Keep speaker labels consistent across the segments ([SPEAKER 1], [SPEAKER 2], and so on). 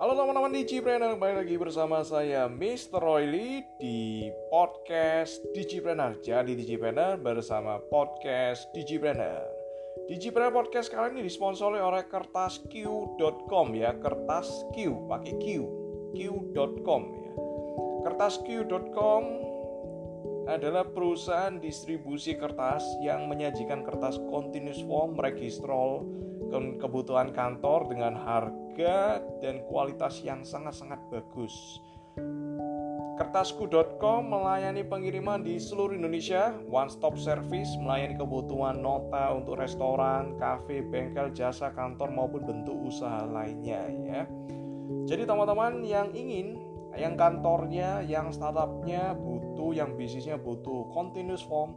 [SPEAKER 1] teman-teman Digipreneur, kembali lagi bersama saya Mr. Royli di podcast Digipreneur. Jadi Digipreneur bersama podcast Digipreneur. Digipreneur podcast kali ini disponsori oleh kertasq.com ya, kertas Q pakai Q, q.com ya. Kertasq.com adalah perusahaan distribusi kertas yang menyajikan kertas continuous form, registrol, kebutuhan kantor dengan harga dan kualitas yang sangat-sangat bagus. Kertasku.com melayani pengiriman di seluruh Indonesia, one stop service melayani kebutuhan nota untuk restoran, kafe, bengkel, jasa kantor maupun bentuk usaha lainnya ya. Jadi teman-teman yang ingin yang kantornya, yang startupnya butuh, yang bisnisnya butuh continuous form,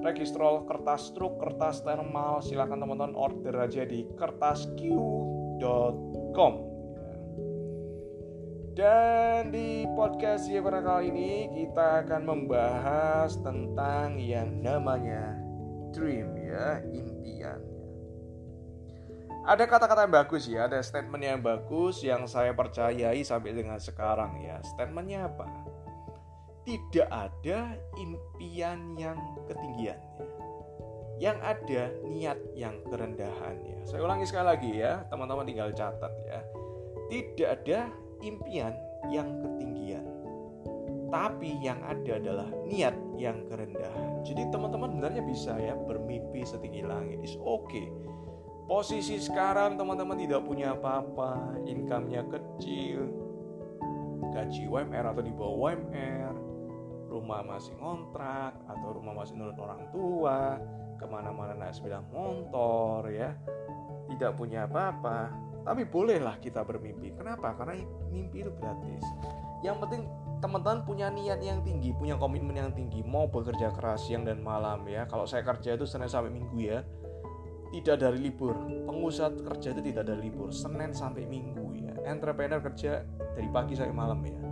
[SPEAKER 1] registrol kertas struk, kertas thermal, silahkan teman-teman order aja di kertasq.com. Dan di podcast pada kali ini kita akan membahas tentang yang namanya dream ya, impian. Ada kata-kata yang bagus ya, ada statement yang bagus yang saya percayai sampai dengan sekarang ya. Statementnya apa? Tidak ada impian yang ketinggiannya. Yang ada niat yang kerendahannya. Saya ulangi sekali lagi ya, teman-teman tinggal catat ya. Tidak ada impian yang ketinggian. Tapi yang ada adalah niat yang kerendahan. Jadi teman-teman sebenarnya bisa ya bermimpi setinggi langit. It's okay. Posisi sekarang teman-teman tidak punya apa-apa, income-nya kecil, gaji UMR atau di bawah UMR, rumah masih ngontrak atau rumah masih nurut orang tua ke mana-mana naik sepeda motor ya. Tidak punya apa-apa. Tapi bolehlah kita bermimpi. Kenapa? Karena mimpi itu gratis. Yang penting teman-teman punya niat yang tinggi punya komitmen yang tinggi. Mau bekerja keras siang dan malam ya. Kalau saya kerja itu senin sampai minggu ya. Tidak dari libur. Pengusaha kerja itu tidak ada libur. Senin sampai minggu ya. Entrepreneur kerja dari pagi sampai malam ya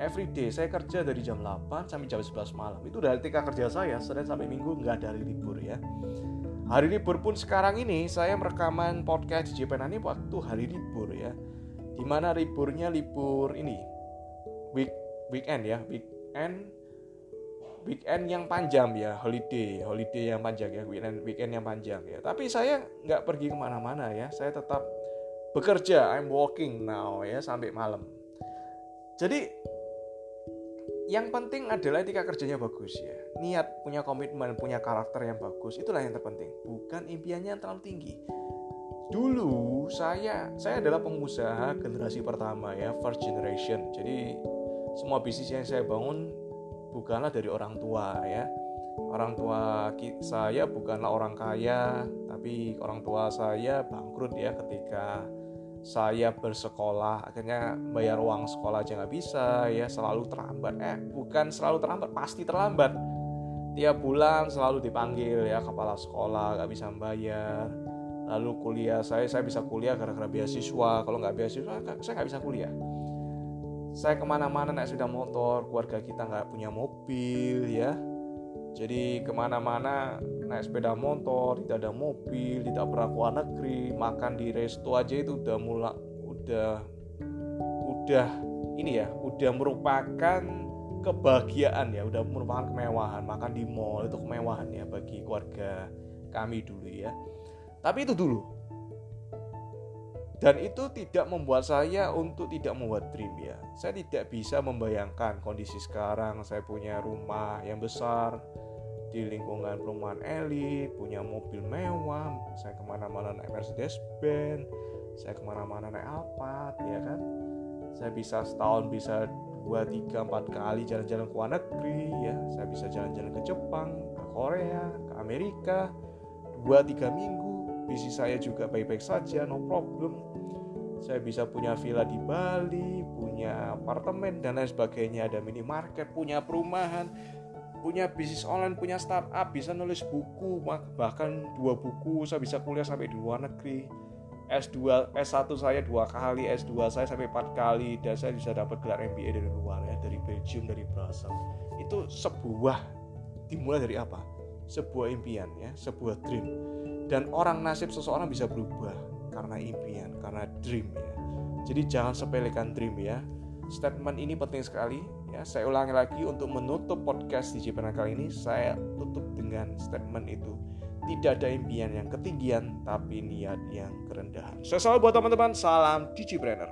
[SPEAKER 1] every day saya kerja dari jam 8 sampai jam 11 malam. Itu dari tika kerja saya Senin sampai Minggu nggak ada hari libur ya. Hari libur pun sekarang ini saya merekaman podcast di JPN ini waktu hari libur ya. Di mana liburnya libur ini week weekend ya. Weekend weekend yang panjang ya. Holiday holiday yang panjang ya. Weekend weekend yang panjang ya. Tapi saya nggak pergi ke mana-mana ya. Saya tetap bekerja. I'm working now ya sampai malam. Jadi yang penting adalah etika kerjanya bagus ya. Niat punya komitmen punya karakter yang bagus itulah yang terpenting. Bukan impiannya yang terlalu tinggi. Dulu saya saya adalah pengusaha generasi pertama ya first generation. Jadi semua bisnis yang saya bangun bukanlah dari orang tua ya. Orang tua saya bukanlah orang kaya tapi orang tua saya bangkrut ya ketika saya bersekolah akhirnya bayar uang sekolah aja nggak bisa ya selalu terlambat. Eh bukan selalu terlambat pasti terlambat. Tiap bulan selalu dipanggil ya kepala sekolah nggak bisa bayar. Lalu kuliah saya saya bisa kuliah gara-gara beasiswa. Kalau nggak beasiswa saya nggak bisa kuliah. Saya ke mana-mana naik sepeda motor keluarga kita nggak punya mobil ya jadi ke mana-mana naik sepeda motor, tidak ada mobil, tidak pernah keluar negeri, makan di resto aja itu udah mulai udah udah ini ya, udah merupakan kebahagiaan ya, udah merupakan kemewahan. Makan di mall itu kemewahan ya bagi keluarga kami dulu ya. Tapi itu dulu. Dan itu tidak membuat saya untuk tidak membuat dream ya. Saya tidak bisa membayangkan kondisi sekarang saya punya rumah yang besar di lingkungan perumahan elit, punya mobil mewah, saya ke mana-mana naik Mercedes Benz, saya ke mana-mana naik Alphard, ya kan? Saya bisa setahun bisa dua tiga empat kali jalan-jalan ke luar negeri ya saya bisa jalan-jalan ke Jepang ke Korea ke Amerika dua tiga minggu bisnis saya juga baik-baik saja no problem saya bisa punya villa di Bali, punya apartemen dan lain sebagainya, ada minimarket, punya perumahan, punya bisnis online, punya startup, bisa nulis buku, bahkan dua buku, saya bisa kuliah sampai di luar negeri. S2, S1 saya dua kali, S2 saya sampai empat kali, dan saya bisa dapat gelar MBA dari luar ya, dari Belgium, dari Brussels. Itu sebuah dimulai dari apa? Sebuah impian ya, sebuah dream. Dan orang nasib seseorang bisa berubah karena impian, karena dream ya. Jadi jangan sepelekan dream ya. Statement ini penting sekali ya. Saya ulangi lagi untuk menutup podcast di Jepang kali ini saya tutup dengan statement itu. Tidak ada impian yang ketinggian tapi niat yang kerendahan. Saya selalu buat teman-teman, salam Digipreneur.